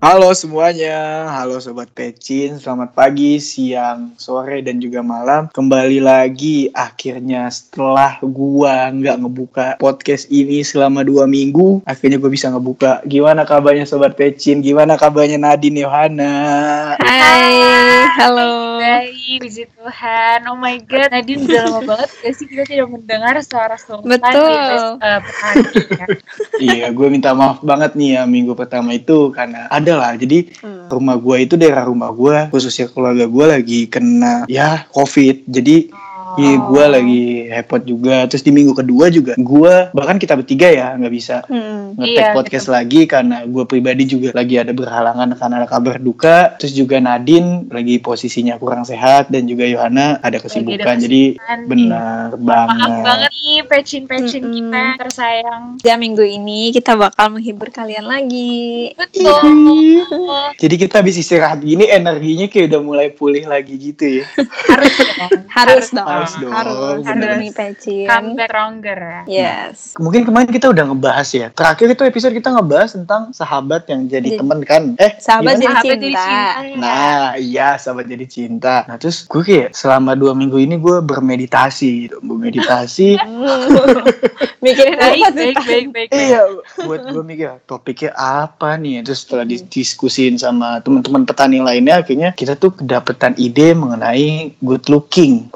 Halo semuanya, halo Sobat Pecin, selamat pagi, siang, sore, dan juga malam. Kembali lagi akhirnya setelah gua nggak ngebuka podcast ini selama dua minggu, akhirnya gue bisa ngebuka. Gimana kabarnya Sobat Pecin? Gimana kabarnya Nadine Yohana? Hai, halo. Baik, puji Tuhan. Oh my God, Nadine udah lama banget gak sih kita tidak mendengar suara Sultan Betul. di petani ya. iya, gue minta maaf banget nih ya minggu pertama itu karena ada lah. Jadi Hmm. rumah gua itu daerah rumah gua, khususnya keluarga gua lagi kena ya COVID. Jadi Iya, gue lagi hepot juga. Terus di minggu kedua juga, gue bahkan kita bertiga ya nggak bisa Hmm. ngetek Iya, podcast lagi karena gue pribadi juga lagi ada berhalangan karena ada kabar duka. Terus juga Nadine lagi posisinya kurang sehat dan juga Yohana ada kesibukan. Jadi kesibukan, benar Maaf banget. banget nih pecin-pecin Mm-mm. kita tersayang. Ya minggu ini kita bakal menghibur kalian lagi. Betul. Jadi kita habis istirahat gini energinya kayak udah mulai pulih lagi gitu ya. Harus dong. Harus dong, Harus dong, harus bener. demi pecin. Comeback stronger ya. Yes. Mungkin kemarin kita udah ngebahas ya. Terakhir itu episode kita ngebahas tentang sahabat yang jadi Jadi- teman kan. Eh, Sahabat gimana? jadi Sahabat jadi cinta. cinta. Nah, iya sahabat jadi cinta. Nah, terus gue kayak selama dua minggu ini gue bermeditasi gitu. Bermeditasi. Hmm. Mikirin Baik, apa tuh? baik, baik, baik. iya, buat gue mikir topiknya apa nih. Terus setelah didiskusin sama teman-teman petani lainnya, akhirnya kita tuh kedapetan ide mengenai good looking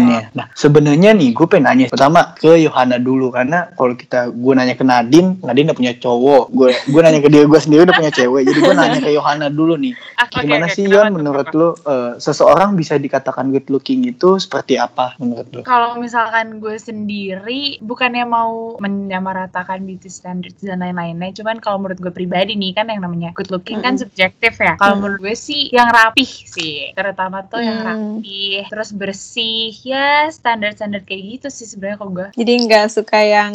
pembahasannya. Nah, sebenarnya nih gue pengen nanya pertama ke Yohana dulu karena kalau kita gue nanya ke Nadine, Nadine udah punya cowok. Gue gue nanya ke dia gue sendiri udah punya cewek. Jadi gue nanya ke Yohana dulu nih. Oke, Gimana oke, sih Yon menurut lo eh, seseorang bisa dikatakan good looking itu seperti apa menurut lo? Kalau misalkan gue sendiri bukannya mau menyamaratakan beauty standards dan lain-lainnya, cuman kalau menurut gue pribadi nih kan yang namanya good looking kan Mm-mm. subjektif ya. Kalau Mm. menurut gue sih yang rapih sih, terutama tuh yang Mm. rapih, terus bersih, ya standar-standar kayak gitu sih sebenarnya kalau gue. Jadi nggak suka yang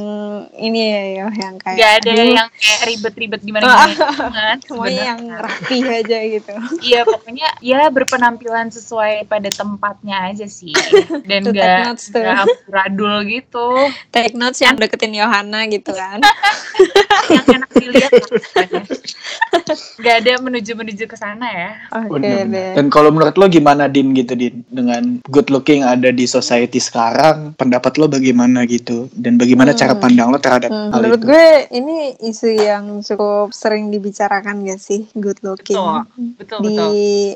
ini ya, Yo, yang kayak Gak ada aduh, yang kayak ribet-ribet gimana gimana semuanya yang rapi aja gitu. Iya pokoknya ya berpenampilan sesuai pada tempatnya aja sih dan Tuh, take gak, notes tuh. gak amburadul gitu Take notes yang deketin Yohana gitu kan. yang enak dilihat lah pokoknya. Gak ada menuju-menuju ke sana ya. Oke deh. Dan kalau menurut lo gimana Din gitu Din dengan good looking ada di society sekarang, pendapat lo bagaimana gitu? Dan bagaimana Hmm. cara pandang lo terhadap Hmm, hal menurut itu? gue ini isu yang cukup sering dibicarakan gak sih? Good looking. Betul di betul.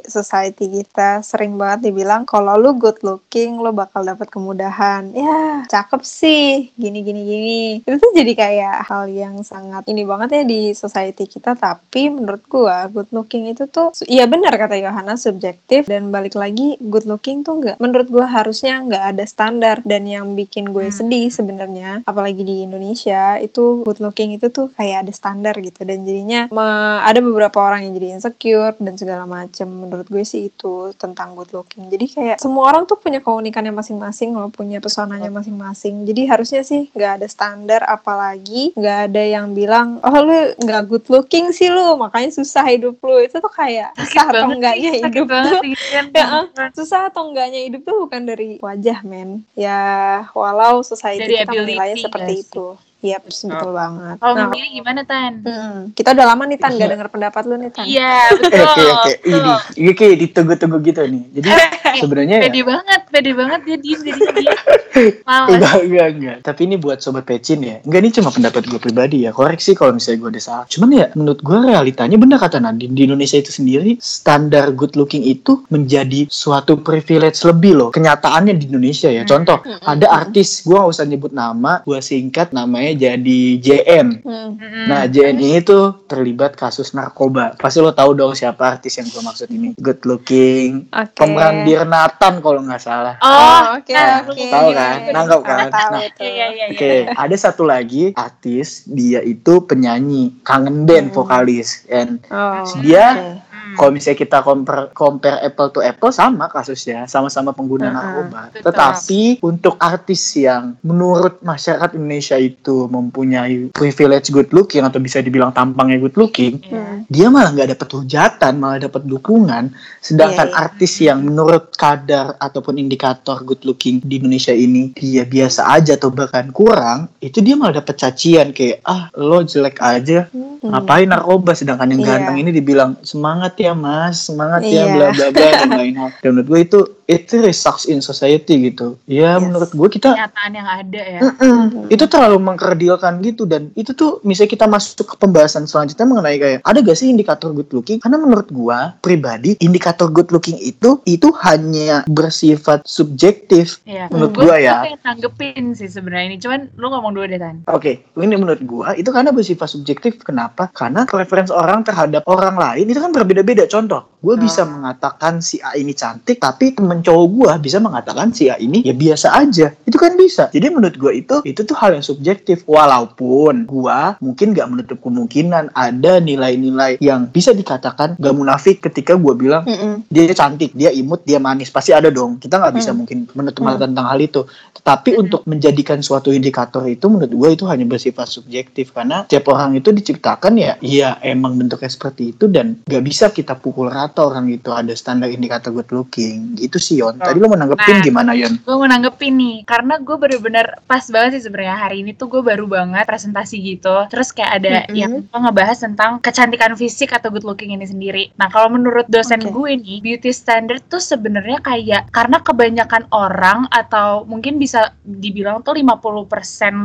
society kita sering banget dibilang kalau lu good looking lo bakal dapat kemudahan. Ya cakep sih. Gini gini gini. Itu tuh jadi kayak hal yang sangat ini banget ya di society kita. Tapi menurut gua good looking itu tuh iya benar kata Yohana subjektif. Dan balik lagi good looking tuh nggak. Menurut gua harusnya nggak ada standar dan yang bikin gue Hmm. sedih sebenarnya apalagi di Indonesia itu good looking itu tuh kayak ada standar gitu. Dan jadinya me- ada beberapa orang yang jadi insecure dan segala macem. Menurut gue sih itu tentang good looking. Jadi kayak semua orang tuh punya keunikannya masing-masing loh punya pesonanya masing-masing. Jadi harusnya sih nggak ada standar apalagi nggak ada yang bilang oh lu nggak good looking sih lu makanya susah hidup lu. Itu tuh kayak susah atau enggaknya hidup tuh. Ya, susah atau enggaknya hidup tuh bukan dari wajah men ya walau society Dari kita menilainya seperti sih? itu Yap, betul banget. Kalau Nah, memilih gimana Tan? mm, kita udah lama nih Tan Iya. gak denger pendapat lu nih Tan. Iya Eh, betul. oke oke ini ini kayak ditunggu-tunggu gitu nih. Jadi sebenarnya ya, Pede banget, pede banget dia diem jadi dia. Enggak enggak enggak. Tapi ini buat sobat pecin ya. Enggak ini cuma pendapat gue pribadi ya. Koreksi kalau misalnya gue ada salah. Cuman ya menurut gue realitanya benar kata Nadine di Indonesia itu sendiri standar good looking itu menjadi suatu privilege lebih loh. Kenyataannya di Indonesia ya. Hmm. Contoh Hmm, ada artis gue nggak usah nyebut nama, gue singkat namanya jadi JN. Hmm. Nah, JN ini tuh terlibat kasus narkoba. Pasti lo tahu dong siapa artis yang gue maksud ini. Good looking, Oke. pemeran Nathan kalau nggak salah. Oh, oke nah, oke. Tahu kan? Nangkep kan? Tahu Nah. Iya, iya, iya. Oke, ada satu lagi artis, dia itu penyanyi, kangen band Hmm. vokalis, and Oh, dia oke. Kalau misalnya kita compare, compare apple to apple sama kasusnya, sama-sama pengguna Mm-mm, narkoba. betul. Tetapi untuk artis yang menurut masyarakat Indonesia itu mempunyai privilege good looking atau bisa dibilang tampangnya good looking. Hmm. dia malah nggak dapat hujatan, malah dapat dukungan. Sedangkan Iya, iya. artis yang menurut kadar ataupun indikator good looking di Indonesia ini dia biasa aja atau bahkan kurang, itu dia malah dapat cacian kayak ah lo jelek aja, Hmm. ngapain narkoba sedangkan yang Iya. ganteng ini dibilang semangat ya mas, semangat ya Iya. bla bla bla dan lain hal. Dan menurut gue itu itu really sucks in society gitu. Ya Yes. menurut gue kita Kenyataan yang ada ya. Mm-mm. itu terlalu mengkerdilkan gitu dan itu tuh misalnya kita masuk ke pembahasan selanjutnya mengenai kayak ada gak sih indikator good looking karena menurut gua pribadi indikator good looking itu itu hanya bersifat subjektif Iya. menurut Gue gua ya pengen tanggepin sih sebenarnya ini. Cuman lu ngomong dulu deh Tan. Oke, ini menurut gua itu karena bersifat subjektif. Kenapa? Karena preferensi orang terhadap orang lain itu kan berbeda-beda. Contoh, gua bisa Ah. mengatakan si A ini cantik, tapi temen cowok gua bisa mengatakan si A ini ya biasa aja. Itu kan bisa. Jadi menurut gua itu itu tuh hal yang subjektif. Walaupun gua mungkin gak menutup kemungkinan ada nilai-nilai yang bisa dikatakan gak munafik ketika gua bilang Mm-mm. dia cantik, dia imut, dia manis, pasti ada dong. Kita nggak bisa Hmm. mungkin menutup mata Hmm. tentang hal itu. Tetapi Hmm. untuk menjadikan suatu indikator itu menurut gue itu hanya bersifat subjektif karena tiap orang itu diciptakan ya, iya emang bentuknya seperti itu dan nggak bisa kita pukul rata orang itu ada standar indikator good looking. Gitu sih Yon. Tadi lo mau nanggepin Nah. gimana Yon? gue mau nanggepin nih karena gue bener-bener pas banget sih sebenarnya hari ini tuh gue baru banget presentasi gitu terus kayak ada Mm-mm. yang ngebahas tentang kecantikan fisik atau good looking ini sendiri nah kalau menurut dosen Oke. gue nih beauty standard tuh sebenarnya kayak karena kebanyakan orang atau mungkin bisa dibilang tuh 50%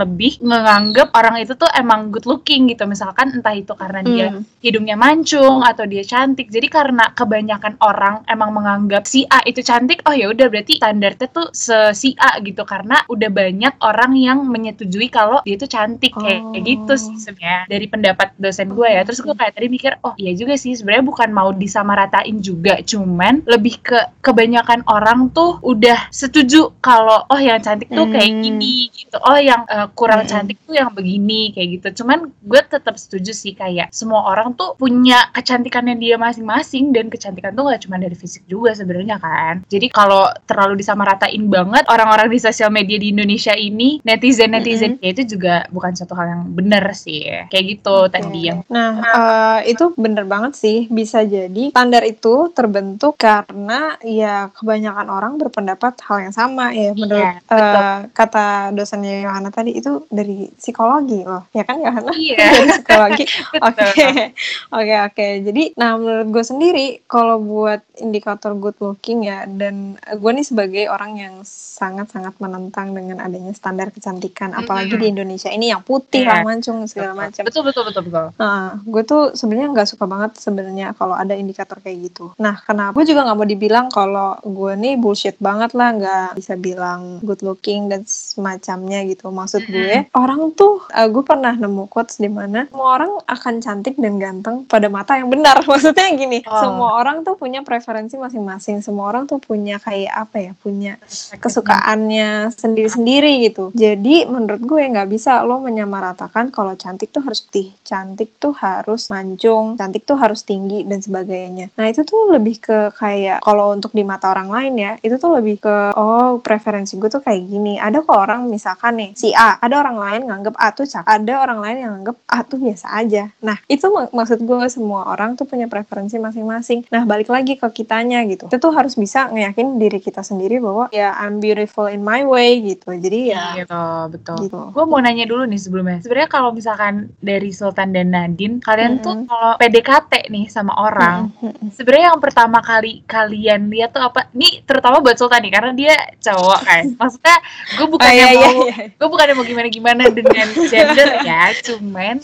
lebih menganggap orang itu tuh emang good looking gitu misalkan entah itu karena dia Hmm. hidungnya mancung atau dia cantik. Jadi karena kebanyakan orang emang menganggap si A itu cantik, oh ya udah berarti standarnya tuh se si A gitu karena udah banyak orang yang menyetujui kalau dia itu cantik kayak Oh. kayak gitu sih sebenarnya dari pendapat dosen gue ya. Terus gue kayak tadi mikir, oh iya juga sih sebenarnya bukan mau disamaratain juga, cuman lebih ke kebanyakan orang tuh udah setuju kalau oh yang cantik tuh kayak Hmm. gini gitu. Oh yang eh, kurang Hmm. cantik tuh yang begini kayak gitu. Cuman gue tetap setuju sih kayak semua orang tuh punya kecantikannya dia masing-masing dan kecantikan tuh gak cuma dari fisik juga sebenarnya kan. Jadi kalau terlalu disamaratain banget orang-orang di sosial media di Indonesia ini netizen-netizen itu juga bukan suatu hal yang benar sih. Kayak gitu tadi yang Nah, eh, itu bener banget sih. Bisa jadi standar itu terbentuk karena ya kebanyakan orang berpendapat hal yang sama ya. Menurut Iya, betul. eh, kata dosennya Yohana tadi itu dari psikologi loh, ya kan Yohana? Iya. dari psikologi. Oke, oke, oke. Jadi, nah menurut gue sendiri, kalau buat indikator good looking ya, dan gue nih sebagai orang yang sangat-sangat menentang dengan adanya standar kecantikan, apalagi Mm-mm. di Indonesia ini yang putih lah, mancung segala macam. Betul betul betul betul. Nah, gue tuh sebenarnya nggak suka banget sebenarnya kalau ada indikator kayak gitu. Nah, kenapa? Gue juga nggak mau dibilang kalau gue nih bullshit banget lah, nggak bisa bilang good looking dan semacamnya gitu. Maksud gue, orang tuh, eh, gue pernah nemu quotes di mana semua orang akan cantik dan ganteng pada mata yang benar. Maksudnya gini, Oh. semua orang tuh punya preferensi masing-masing. Semua orang tuh punya kayak apa ya? Punya kesukaannya sendiri-sendiri gitu. Jadi menurut gue nggak bisa lo menyamaratakan kalau cantik tuh harus putih, cantik tuh harus mancung, cantik tuh harus tinggi dan sebagainya. Nah itu tuh lebih ke kayak kalau untuk di mata orang lain ya, itu tuh lebih ke oh preferensi gue tuh kayak gini. Ada kok orang misalkan nih si A, ada orang lain nganggep A tuh cakep, ada orang lain yang nganggep A tuh biasa aja. Nah itu mak- maksud gue semua orang tuh punya preferensi masing-masing. Nah balik lagi ke kitanya gitu. Itu tuh harus bisa ngeyakin diri kita sendiri bahwa ya I'm beautiful in my way gitu. Jadi ya Gitu, betul. gitu. Gue mau nanya dulu nih sebelumnya. Sebenarnya kalau misalkan dari Sultan dan Nadine, kalian tuh Mm-mm. kalau PDKT nih sama orang, Mm-mm. sebenarnya yang pertama kali kalian lihat tuh apa? Ini terutama buat Sultan nih, karena dia cowok kan. Maksudnya gue Oh, bukannya iya, iya, mau, iya. gue bukannya mau gimana-gimana dengan gender ya, cuman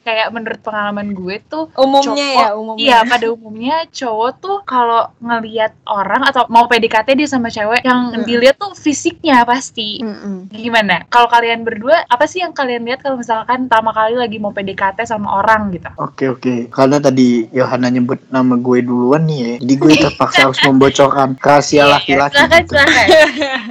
kayak menurut pengalaman gue tuh Umumnya cowok- ya, umumnya. Iya, pada umumnya cowok tuh kalau ngelihat orang atau mau PDKT dia sama cewek yang Mm. dilihat tuh fisiknya pasti. Mm-mm. Gimana? Kalau kalian berdua apa sih yang kalian lihat kalau misalkan pertama kali lagi mau PDKT sama orang gitu? Oke oke, karena tadi Yohana nyebut nama gue duluan nih ya, jadi gue terpaksa harus membocorkan rahasia laki-laki. Iya, Silakan, gitu. silakan.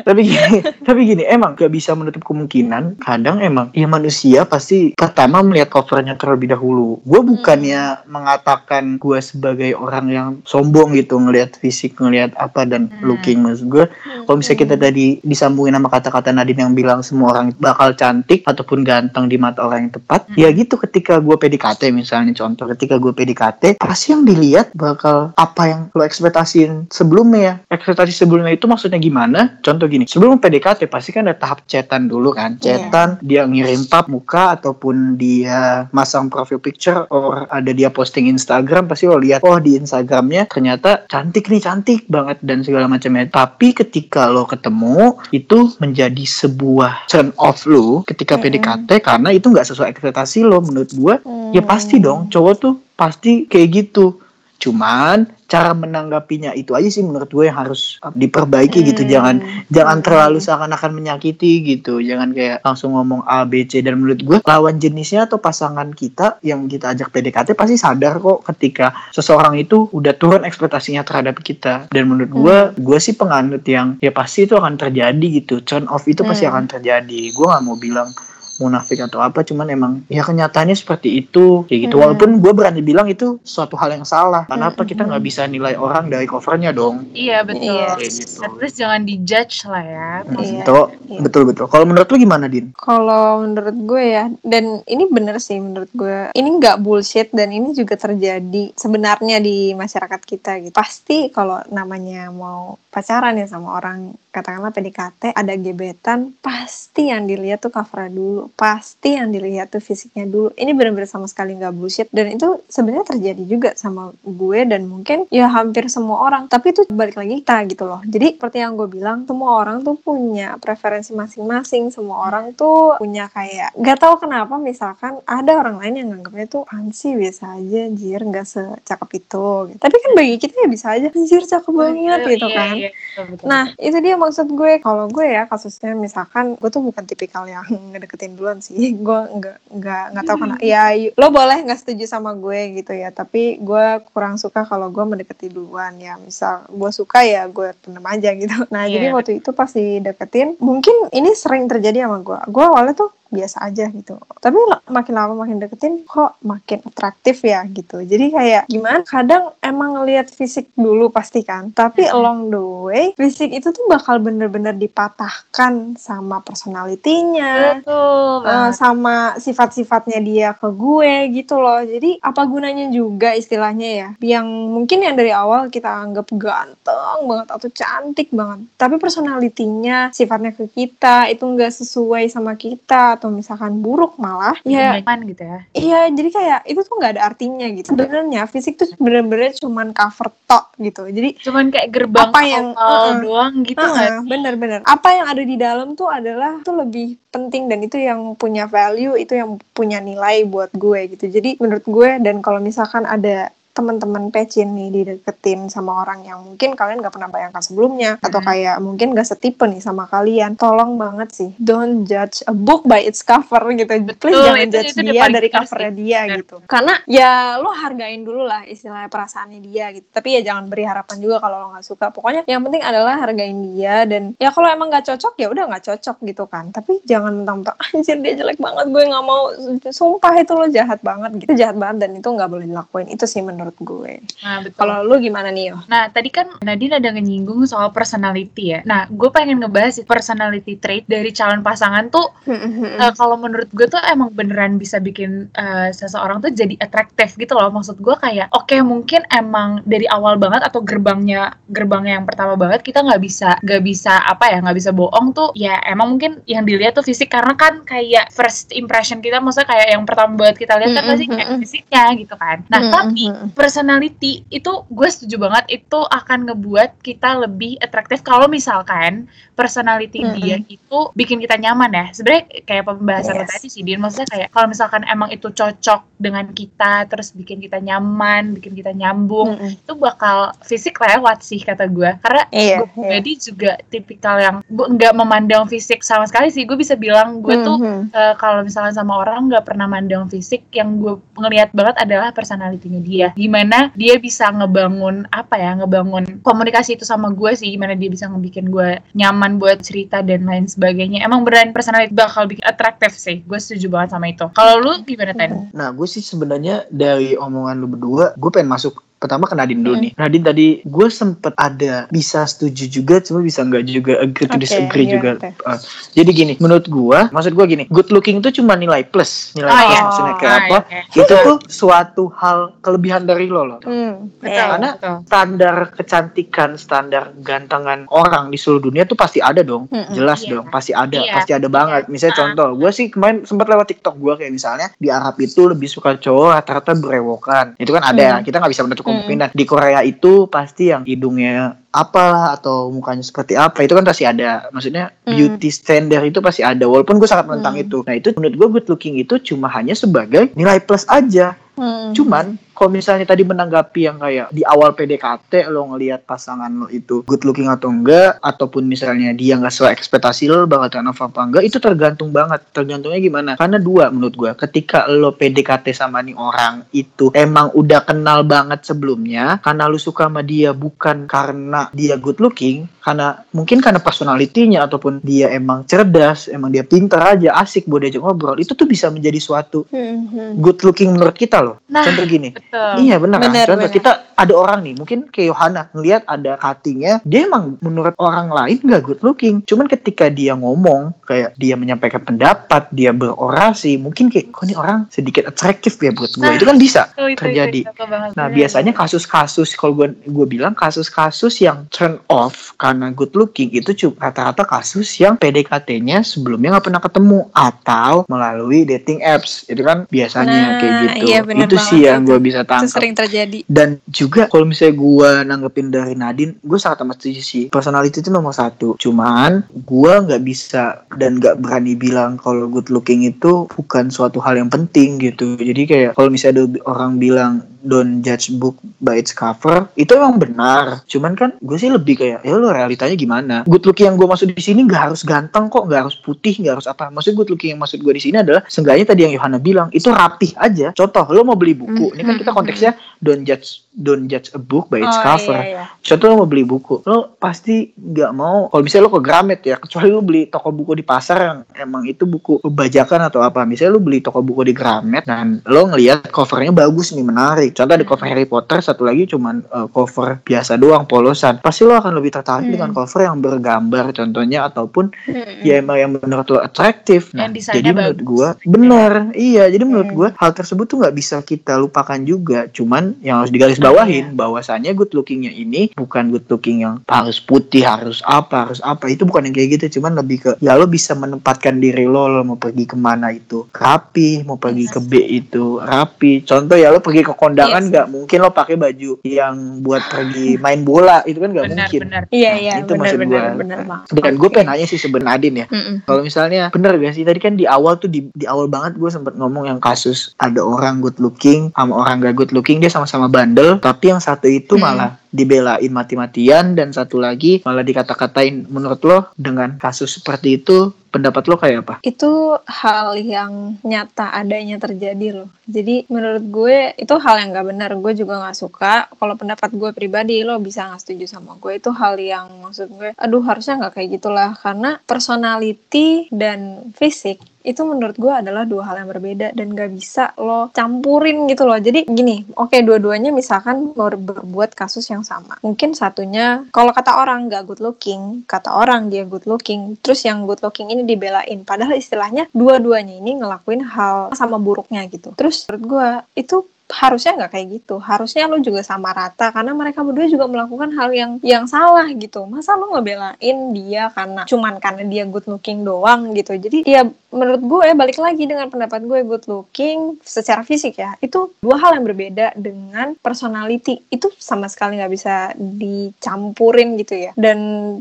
tapi gini, tapi gini, emang gak bisa menutup kemungkinan. Kadang emang ya manusia pasti pertama melihat covernya terlebih dahulu. Gue bukannya mengatakan gue sebagai orang yang sombong gitu ngelihat fisik, ngelihat apa dan Hmm. looking maksud gue. Kalau misalnya kita tadi disambungin sama kata-kata Nadine yang bilang semua orang bakal cantik ataupun ganteng di mata orang yang tepat, Hmm. ya gitu ketika gue PDKT misalnya contoh, ketika gue PDKT pasti yang dilihat bakal apa yang lo ekspektasiin sebelumnya. Ekspektasi sebelumnya itu maksudnya gimana? Contoh gini, sebelum PDKT pasti kan ada tahap chatan dulu kan. Iya. Chatan dia ngirim pap muka ataupun dia masang profile picture or ada dia posting Instagram pasti lo lihat oh di Instagramnya ternyata cantik nih cantik banget dan segala macamnya. Tapi ketika lo ketemu itu menjadi sebuah turn off lo ketika Mm-mm. PDKT karena itu nggak sesuai ekspektasi lo menurut gua ya Hmm. pasti dong cowok tuh pasti kayak gitu cuman cara menanggapinya itu aja sih menurut gue yang harus uh, diperbaiki gitu. Hmm. jangan jangan Hmm. terlalu seakan-akan menyakiti gitu. Jangan kayak langsung ngomong A B C. Dan menurut gue lawan jenisnya atau pasangan kita yang kita ajak PDKT pasti sadar kok ketika seseorang itu udah turun ekspektasinya terhadap kita. Dan menurut gue gue sih penganut yang ya pasti itu akan terjadi gitu. Turn off itu pasti Hmm. akan terjadi. Gue nggak mau bilang munafik atau apa cuman emang ya kenyataannya seperti itu kayak gitu Hmm. walaupun gue berani bilang itu suatu hal yang salah kenapa Hmm. kita nggak bisa nilai orang dari covernya dong Iya betul. Iya. kayak gitu At least jangan dijudge lah ya. Hmm, Iya. betul Iya. betul betul kalau menurut lu gimana din Kalau menurut gue ya, dan ini bener sih menurut gue, ini nggak bullshit dan ini juga terjadi sebenarnya di masyarakat kita gitu. Pasti kalau namanya mau pacaran ya sama orang, katakanlah PDKT, ada gebetan, pasti yang dilihat tuh covernya dulu, pasti yang dilihat tuh fisiknya dulu. Ini bener-bener sama sekali nggak bullshit dan itu sebenarnya terjadi juga sama gue dan mungkin ya hampir semua orang. Tapi itu balik lagi kita gitu loh. Jadi seperti yang gue bilang, semua orang tuh punya preferensi masing-masing. Semua orang tuh punya kayak nggak tahu kenapa misalkan ada orang lain yang nganggapnya tuh ansi biasa aja, anjir nggak secakep itu. Gitu. Tapi kan bagi kita ya bisa aja anjir cakep banget gitu Iya, kan. Iya, betul, betul. Nah, itu dia maksud gue. Kalau gue ya kasusnya misalkan gue tuh bukan tipikal yang ngedeketin duluan sih. Gue nggak nggak nggak tahu kenapa. Ya, lo boleh nggak setuju sama gue gitu ya. Tapi gue kurang suka kalau gue mendeketi duluan ya. Misal gue suka ya gue pendem aja gitu. Nah, Iya. jadi waktu itu pas dideketin, mungkin ini sering terjadi sama gue. Gue awalnya tuh biasa aja gitu. Tapi makin lama makin deketin kok makin atraktif ya gitu. Jadi kayak gimana? Kadang emang ngelihat fisik dulu pasti kan. Tapi Mhm. along the way fisik itu tuh bakal bener-bener dipatahkan sama personalitinya. betul eh, sama sifat-sifatnya dia ke gue gitu loh jadi apa gunanya juga istilahnya ya yang mungkin yang dari awal kita anggap ganteng banget atau cantik banget tapi personalitinya sifatnya ke kita itu nggak sesuai sama kita atau misalkan buruk malah ya Nyaman gitu ya. Iya, jadi kayak itu tuh nggak ada artinya gitu. Sebenarnya fisik tuh bener-bener cuman cover tok gitu. Jadi Cuman kayak gerbang Apa yang- uh-uh. doang gitu nggak Heeh, bener-bener. Apa yang ada di dalam tuh adalah tuh lebih penting dan itu yang punya value, itu yang punya nilai buat gue gitu. Jadi menurut gue dan kalau misalkan ada teman-teman pecin nih dideketin sama orang yang mungkin kalian gak pernah bayangkan sebelumnya atau Hmm. kayak mungkin gak setipe nih sama kalian. Tolong banget sih don't judge a book by its cover gitu. Please Betul, jangan itu- judge itu dia dari covernya sih. dia gitu. Karena ya lo hargain dulu lah istilahnya perasaannya dia gitu. Tapi ya jangan beri harapan juga kalau lo nggak suka. Pokoknya yang penting adalah hargain dia dan ya kalau emang nggak cocok ya udah nggak cocok gitu kan. Tapi jangan mentang-mentang anjir dia jelek banget gue nggak mau. Sumpah itu lo jahat banget gitu. Jahat banget dan itu nggak boleh dilakuin. Itu sih menurut gue Nah, betul. kalau lu gimana nih yo Nah, tadi kan Nadine ada nyinggung soal personality ya. Nah, gue pengen ngebahas personality trait dari calon pasangan tuh eh, kalau menurut gue tuh emang beneran bisa bikin eh, seseorang tuh jadi atraktif gitu loh. Maksud gue kayak, oke mungkin emang dari awal banget atau gerbangnya gerbangnya yang pertama banget kita nggak bisa nggak bisa apa ya nggak bisa bohong tuh ya emang mungkin yang dilihat tuh fisik karena kan kayak first impression kita maksudnya kayak yang pertama banget kita lihat kan pasti kayak Mm-mm. fisiknya gitu kan. Nah, tapi personality itu gue setuju banget itu akan ngebuat kita lebih atraktif kalau misalkan personality Mm-mm. dia itu bikin kita nyaman ya sebenarnya kayak pembahasan Yes. tadi sih Din maksudnya kayak kalau misalkan emang itu cocok dengan kita terus bikin kita nyaman bikin kita nyambung Mm-mm. itu bakal fisik lewat sih kata gue karena Iya, gue pribadi juga tipikal yang gue nggak memandang fisik sama sekali sih gue bisa bilang gue tuh Mhm. eh, kalau misalnya sama orang nggak pernah mandang fisik yang gue ngelihat banget adalah personalitinya dia gimana dia bisa ngebangun apa ya ngebangun komunikasi itu sama gue sih gimana dia bisa ngebikin gue nyaman buat cerita dan lain sebagainya emang beneran personality bakal bikin atraktif sih gue setuju banget sama itu kalau lu gimana Ten? Nah, gue sih sebenarnya dari omongan lu berdua, gue pengen masuk pertama ke Nadine dulu Hmm. nih. Nadine tadi gue sempet ada bisa setuju juga, cuma bisa enggak juga, agree to disagree iya, juga. oke. Uh, jadi gini, menurut gue, maksud gue gini, good looking itu cuma nilai plus, nilai Oh, plus iya. maksudnya kayak Ah, apa? oke. Itu tuh suatu hal kelebihan dari lo loh. Hmm, Betul, iya. Karena betul. standar kecantikan, standar gantengan orang di seluruh dunia tuh pasti ada dong. Mm-mm. Jelas Iya. dong, pasti ada, Iya. pasti ada banget. Misalnya Ah. contoh, gue sih kemarin sempat lewat TikTok gue kayak misalnya di Arab itu lebih suka cowok rata-rata berewokan. Itu kan ada ya, Mm. kita nggak bisa menutup Mm. kemungkinan. Di Korea itu pasti yang hidungnya apalah atau mukanya seperti apa itu kan pasti ada maksudnya Mm. beauty standard itu pasti ada walaupun gue sangat menentang Mm. itu nah itu menurut gue good looking itu cuma hanya sebagai nilai plus aja Hmm. Cuman kalau misalnya tadi menanggapi yang kayak di awal PDKT lo ngelihat pasangan lo itu good looking atau enggak ataupun misalnya dia nggak sesuai ekspektasi lo bakal turn off apa enggak itu tergantung banget tergantungnya gimana karena dua menurut gua ketika lo PDKT sama nih orang itu emang udah kenal banget sebelumnya karena lo suka sama dia bukan karena dia good looking karena mungkin karena personalitinya ataupun dia emang cerdas emang dia pintar aja asik buat diajak ngobrol itu tuh bisa menjadi suatu Hmm, hmm. good looking menurut kita loh Nah, contoh gini. Iya benar kan? Contoh benar. kita ada orang nih, mungkin kayak Yohana ngelihat ada hatinya, dia emang menurut orang lain gak good looking. Cuman ketika dia ngomong, kayak dia menyampaikan pendapat, dia berorasi, mungkin kayak kok ini orang sedikit atraktif ya buat gue. Nah, itu kan bisa Itu, itu, terjadi. itu, itu banget. Nah Bener, biasanya bener. kasus-kasus kalau gue gue bilang kasus-kasus yang turn off karena good looking itu cuma rata-rata kasus yang PDKT-nya sebelumnya nggak pernah ketemu atau melalui dating apps itu kan biasanya Nah, kayak gitu. iya bener itu sih yang itu. gue bisa Itu tangkap. Sering terjadi. dan juga kalau misalnya gue nanggepin dari Nadine gue sangat amat setuju sih. Personality itu nomor satu. Cuman gue nggak bisa dan nggak berani bilang kalau good looking itu bukan suatu hal yang penting gitu. Jadi kayak kalau misalnya ada orang bilang don't judge book by its cover itu emang benar. Cuman kan gue sih lebih kayak ya lo realitanya gimana? Good looking yang gue maksud di sini nggak harus ganteng kok nggak harus putih nggak harus apa. Maksud good looking yang maksud gue di sini adalah seenggaknya tadi yang Yohana bilang itu rapih aja. Contoh lo mau beli buku ini kan kita konteksnya don't judge don't judge a book by its Oh, cover. iya, iya. contoh lo mau beli buku lo pasti nggak mau kalau misalnya lo ke Gramet ya kecuali lo beli toko buku di pasar yang emang itu buku bajakan atau apa. Misalnya lo beli toko buku di Gramet dan lo ngelihat covernya bagus nih menarik contoh ada cover Harry Potter satu lagi cuman uh, cover biasa doang polosan. Pasti lo akan lebih tertarik Hmm. dengan cover yang bergambar contohnya ataupun Hmm. ya emang yang menurut lo atraktif. Nah Yang jadi menurut gua bener iya jadi menurut Hmm. gua hal tersebut tuh nggak bisa kita lupakan juga. Cuman yang harus digarisbawahin bahwasannya good lookingnya ini bukan good looking yang harus putih harus apa harus apa. Itu bukan yang kayak gitu cuman lebih ke ya lo bisa menempatkan diri lo lo mau pergi ke mana itu rapi mau pergi ke B itu rapi. Contoh ya lo pergi ke kondangan Yes. nggak mungkin lo pakai baju yang buat pergi main bola itu kan nggak mungkin benar Iya, Nah, iya, itu benar maksud benar gua. benar Bang. dan gue pengen nanya sih sebenarnya Adin ya kalau misalnya bener gak sih tadi kan di awal tuh di, di awal banget gue sempet ngomong yang kasus ada orang good looking sama orang gak good looking dia sama-sama bandel tapi yang satu itu Hmm. malah dibelain mati-matian dan satu lagi malah dikata-katain menurut lo dengan kasus seperti itu pendapat lo kayak apa? itu hal yang nyata adanya terjadi loh. Jadi menurut gue itu hal yang gak benar. Gue juga gak suka. Kalau pendapat gue pribadi lo bisa gak setuju sama gue itu hal yang maksud gue, aduh harusnya nggak kayak gitulah. Karena personality dan fisik itu menurut gue adalah dua hal yang berbeda dan gak bisa lo campurin gitu loh. Jadi gini, oke dua-duanya misalkan mau berbuat kasus yang sama. Mungkin satunya kalau kata orang gak good looking, kata orang dia good looking, terus yang good looking ini dibelain. Padahal istilahnya dua-duanya ini ngelakuin hal sama buruknya gitu. Terus menurut gue itu harusnya nggak kayak gitu. Harusnya lo juga sama rata karena mereka berdua juga melakukan hal yang yang salah gitu. Masa lo ngebelain dia karena cuman karena dia good looking doang gitu? Jadi ya menurut gue balik lagi dengan pendapat gue good looking secara fisik ya itu dua hal yang berbeda dengan personality. Itu sama sekali nggak bisa dicampurin gitu ya. Dan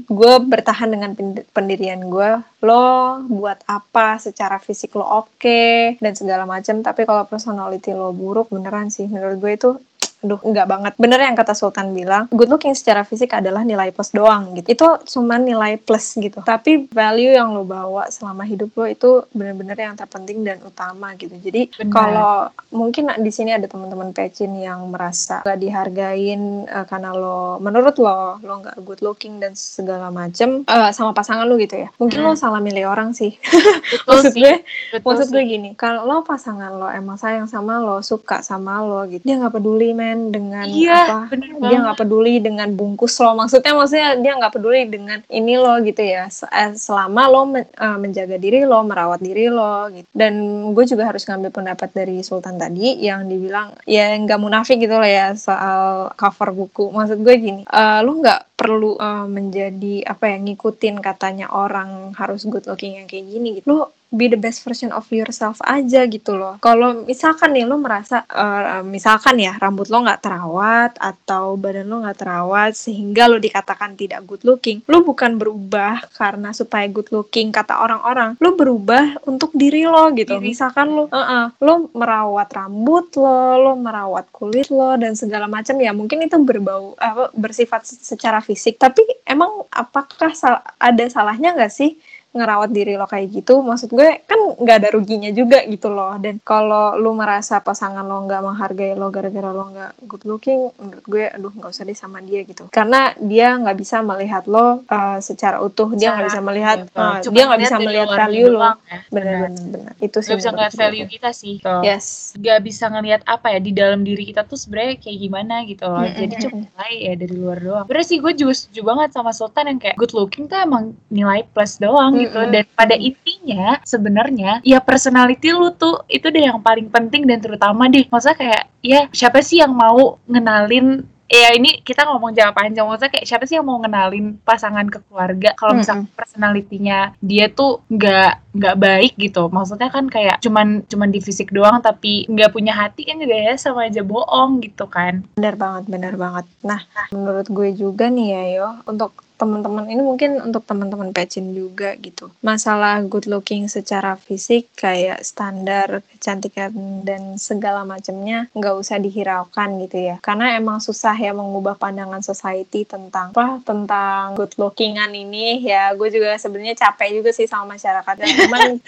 gue bertahan dengan pendirian gue lo buat apa? Secara fisik lo oke okay, dan segala macam. Tapi kalau personality lo buruk beneran sih. Menurut gue itu aduh enggak banget. Bener yang kata Sultan bilang good looking secara fisik adalah nilai plus doang gitu. Itu cuma nilai plus gitu. Tapi value yang lo bawa selama hidup lo itu bener-bener yang terpenting dan utama gitu. Jadi kalau mungkin di sini ada teman-teman pecin yang merasa gak dihargain uh, karena lo menurut lo lo nggak good looking dan segala macem uh, sama pasangan lo gitu ya. Mungkin hmm. lo salah milih orang sih. Maksud gue Betul maksud gue gini kalau lo pasangan lo emang sayang sama lo suka sama lo gitu dia nggak peduli men men dengan iya, apa dia nggak peduli dengan bungkus lo. Maksudnya maksudnya dia nggak peduli dengan ini lo gitu ya. Eh, selama lo men, uh, menjaga diri lo merawat diri lo gitu. Dan gue juga harus ngambil pendapat dari Sultan tadi yang dibilang ya nggak munafik gitu lah ya soal cover buku. Maksud gue gini uh, lo nggak perlu uh, menjadi apa ya ngikutin katanya orang harus good looking yang kayak gini gitu. Lo be the best version of yourself aja gitu loh. Kalau misalkan nih lo merasa uh, misalkan ya rambut lo nggak terawat atau badan lo nggak terawat sehingga lo dikatakan tidak good looking, lo bukan berubah karena supaya good looking kata orang-orang, lo berubah untuk diri lo gitu. Diri. Misalkan lo, uh -uh, lo merawat rambut lo, lo merawat kulit lo dan segala macam ya mungkin itu berbau apa bersifat secara fisik. Tapi emang apakah sal ada salahnya nggak sih? Ngerawat diri lo kayak gitu maksud gue kan nggak ada ruginya juga gitu loh. Dan kalau lo merasa pasangan lo nggak menghargai lo gara-gara lo nggak good looking menurut gue aduh nggak usah deh sama dia gitu. Karena dia nggak bisa melihat lo uh, secara utuh dia nggak bisa melihat uh, dia nggak bisa melihat value lo. ya. benar benar. itu sih nggak bisa ngeliat value gue. kita sih. So, yes. Nggak bisa ngelihat apa ya di dalam diri kita tuh sebenarnya kayak gimana gitu loh. Mm -hmm. jadi cuma nilai ya dari luar doang. Bener sih gue juga setuju banget sama Sultan yang kayak good looking tuh emang nilai plus doang gitu mm -hmm. Dan pada intinya sebenarnya ya personality lu tuh itu deh yang paling penting dan terutama deh. Maksudnya kayak ya siapa sih yang mau ngenalin ya ini kita ngomong jawab panjang maksudnya kayak siapa sih yang mau ngenalin pasangan ke keluarga? Kalau misalnya mm -hmm. personalitinya dia tuh nggak nggak baik gitu. Maksudnya kan kayak cuman cuman di fisik doang tapi nggak punya hati kan juga ya sama aja bohong gitu kan. Benar banget benar banget. Nah menurut gue juga nih ya yo untuk teman-teman ini mungkin untuk teman-teman pecin juga gitu. Masalah good looking secara fisik kayak standar kecantikan dan segala macamnya nggak usah dihiraukan gitu ya. Karena emang susah ya mengubah pandangan society tentang apa tentang good lookingan ini ya. Gue juga sebenarnya capek juga sih sama masyarakat. Cuman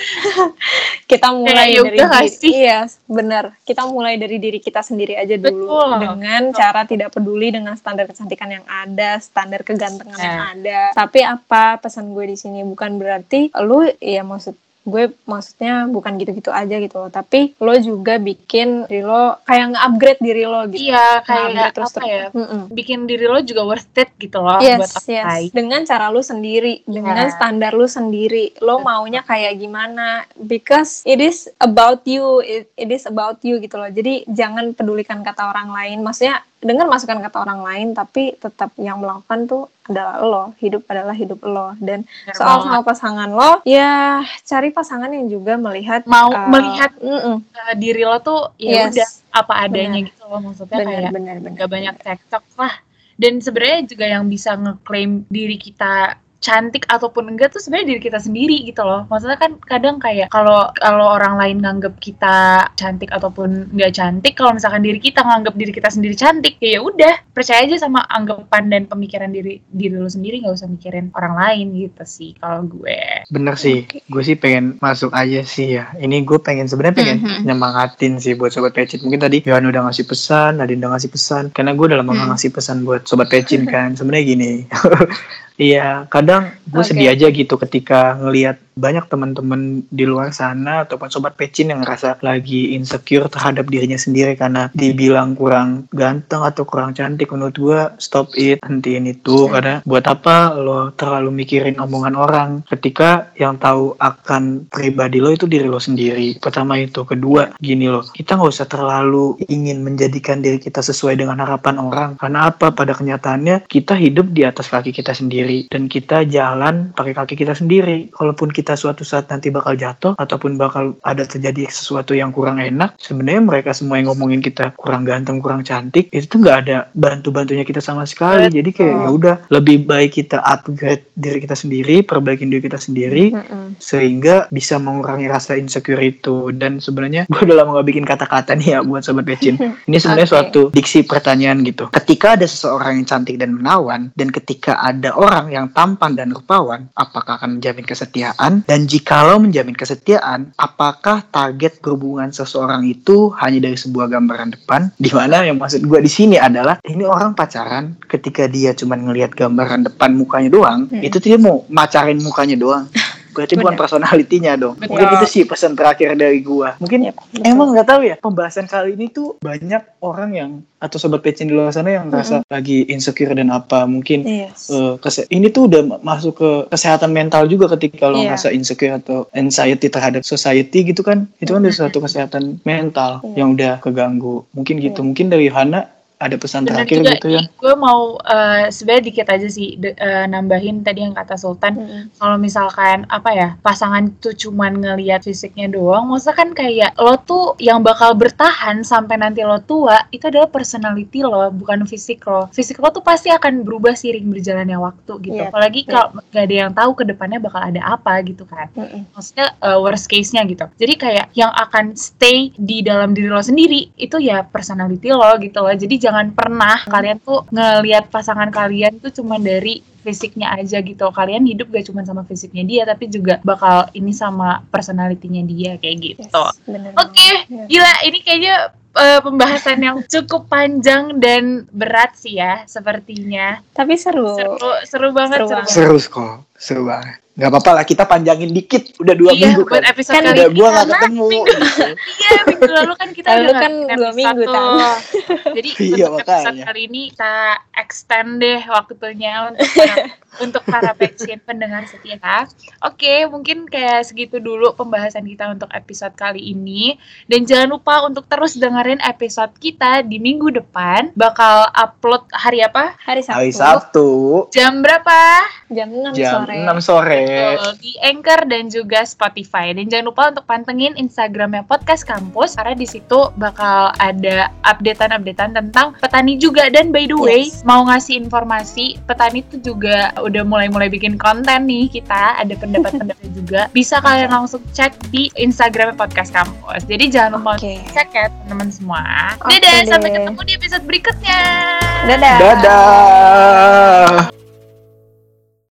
kita mulai ya, dari diri, iya bener. Kita mulai dari diri kita sendiri aja dulu Betul. dengan Betul. cara tidak peduli dengan standar kecantikan yang ada, standar kegantengan yang ada. Tapi apa pesan gue di sini? Bukan berarti lu ya maksud gue maksudnya bukan gitu-gitu aja gitu loh. Tapi lo juga bikin diri lo kayak nge-upgrade diri lo gitu. Iya kayak terus apa ya? Mm -mm. bikin diri lo juga worth it gitu loh yes, buat yes. dengan cara lo sendiri yeah. dengan standar lo sendiri. Lo maunya kayak gimana? Because it is about you it, it is about you gitu loh. Jadi jangan pedulikan kata orang lain. Maksudnya dengan masukan kata orang lain tapi tetap yang melakukan tuh adalah lo hidup adalah hidup lo dan Benar soal banget. sama pasangan lo ya cari pasangan yang juga melihat mau uh, melihat uh, diri lo tuh ya yes. udah apa adanya bener. gitu loh maksudnya bener, kayak bener, bener, gak banyak cekcok lah dan sebenarnya juga yang bisa ngeklaim diri kita cantik ataupun enggak tuh sebenarnya diri kita sendiri gitu loh. Maksudnya kan kadang kayak kalau kalau orang lain nganggap kita cantik ataupun enggak cantik, kalau misalkan diri kita nganggap diri kita sendiri cantik, ya udah percaya aja sama anggapan dan pemikiran diri diri lo sendiri nggak usah mikirin orang lain gitu sih kalau gue. Bener sih, okay. gue sih pengen masuk aja sih ya. Ini gue pengen sebenarnya pengen mm -hmm. nyemangatin sih buat sobat pecit. Mungkin tadi Yohan udah ngasih pesan, Nadine udah ngasih pesan. Karena gue udah lama mm. ngasih pesan buat sobat pecin kan. Sebenarnya gini. Iya, kadang gue okay. sedih aja gitu ketika ngelihat banyak teman-teman di luar sana ataupun sobat pecin yang ngerasa lagi insecure terhadap dirinya sendiri karena dibilang kurang ganteng atau kurang cantik menurut gua stop it hentiin itu. Karena buat apa lo terlalu mikirin omongan orang ketika yang tahu akan pribadi lo itu diri lo sendiri? Pertama itu. Kedua gini loh kita nggak usah terlalu ingin menjadikan diri kita sesuai dengan harapan orang. Karena apa? Pada kenyataannya kita hidup di atas kaki kita sendiri dan kita jalan pakai kaki kita sendiri. Kalaupun kita suatu saat nanti bakal jatuh ataupun bakal ada terjadi sesuatu yang kurang enak sebenarnya mereka semua yang ngomongin kita kurang ganteng kurang cantik itu tuh nggak ada bantu bantunya kita sama sekali. Jadi kayak ya udah lebih baik kita upgrade diri kita sendiri perbaikin diri kita sendiri Mm-mm. sehingga bisa mengurangi rasa insecure itu dan sebenarnya gue udah lama gak bikin kata-kata nih ya buat sobat becin. Ini sebenarnya Oke. suatu diksi pertanyaan gitu. Ketika ada seseorang yang cantik dan menawan dan ketika ada orang yang tampan dan rupawan apakah akan menjamin kesetiaan dan jikalau menjamin kesetiaan apakah target berhubungan seseorang itu hanya dari sebuah gambaran depan? Di mana yang maksud gue di sini adalah ini orang pacaran ketika dia cuma ngelihat gambaran depan mukanya doang Hmm. itu dia mau macarin mukanya doang berarti bukan personalitinya dong Betul. mungkin itu sih pesan terakhir dari gua mungkin Yep, betul. emang nggak tahu ya pembahasan kali ini tuh banyak orang yang atau sobat pecin di luar sana yang merasa lagi insecure dan apa mungkin Yes. kese- ini tuh udah ma- masuk ke kesehatan mental juga ketika lo Iya. ngerasa insecure atau anxiety terhadap society gitu kan itu kan udah suatu kesehatan mental Iya. yang udah keganggu mungkin gitu mungkin dari Hana ada pesan Bener terakhir juga, gitu ya gue mau eh, sebenarnya dikit aja sih de- eh, nambahin tadi yang kata Sultan Mm-mm. kalau misalkan apa ya pasangan tuh cuman ngelihat fisiknya doang maksudnya kan kayak lo tuh yang bakal bertahan sampai nanti lo tua itu adalah personality lo bukan fisik lo fisik lo tuh pasti akan berubah seiring berjalannya waktu gitu Iya, apalagi kalau nggak ada yang tahu ke depannya bakal ada apa gitu kan Mm-mm. maksudnya uh, worst case-nya gitu. Jadi kayak yang akan stay di dalam diri lo sendiri itu ya personality lo gitu loh. Jadi jangan pernah kalian tuh ngelihat pasangan kalian tuh cuma dari fisiknya aja gitu. Kalian hidup gak cuma sama fisiknya dia tapi juga bakal ini sama personality-nya dia kayak gitu. Yes, Oke, banget. Iya. gila ini kayaknya uh, pembahasan yang cukup panjang dan berat sih ya sepertinya. Tapi seru. Seru seru banget Seru seru seru kok seru banget nggak apa-apa lah kita panjangin dikit udah dua Iya, minggu buat kan episode Kan kali udah nggak karena ketemu minggu- gitu. Iya, minggu lalu kan kita Lalu udah kan dua episode minggu, tuh. Tan. Jadi Iya, untuk episode makanya. kali ini kita extend deh waktunya untuk yeah. untuk para pension pendengar setia. Oke, mungkin kayak segitu dulu pembahasan kita untuk episode kali ini. Dan jangan lupa untuk terus dengerin episode kita di minggu depan. Bakal upload hari apa? Hari Sabtu. hari Sabtu Jam berapa? Jam 6 jam sore. 6 sore Betul, di Anchor dan juga Spotify. Dan jangan lupa untuk pantengin Instagramnya Podcast Kampus karena di situ bakal ada updatean-updatean tentang petani juga. Dan by the way, Yes. mau ngasih informasi, petani itu juga udah mulai-mulai bikin konten nih kita. Ada pendapat-pendapat juga. Bisa kalian langsung cek di Instagramnya Podcast Kampus. Jadi jangan lupa untuk cek ya teman-teman semua. Oke Dadah, sampai deh. ketemu di episode berikutnya. Dadah. dadah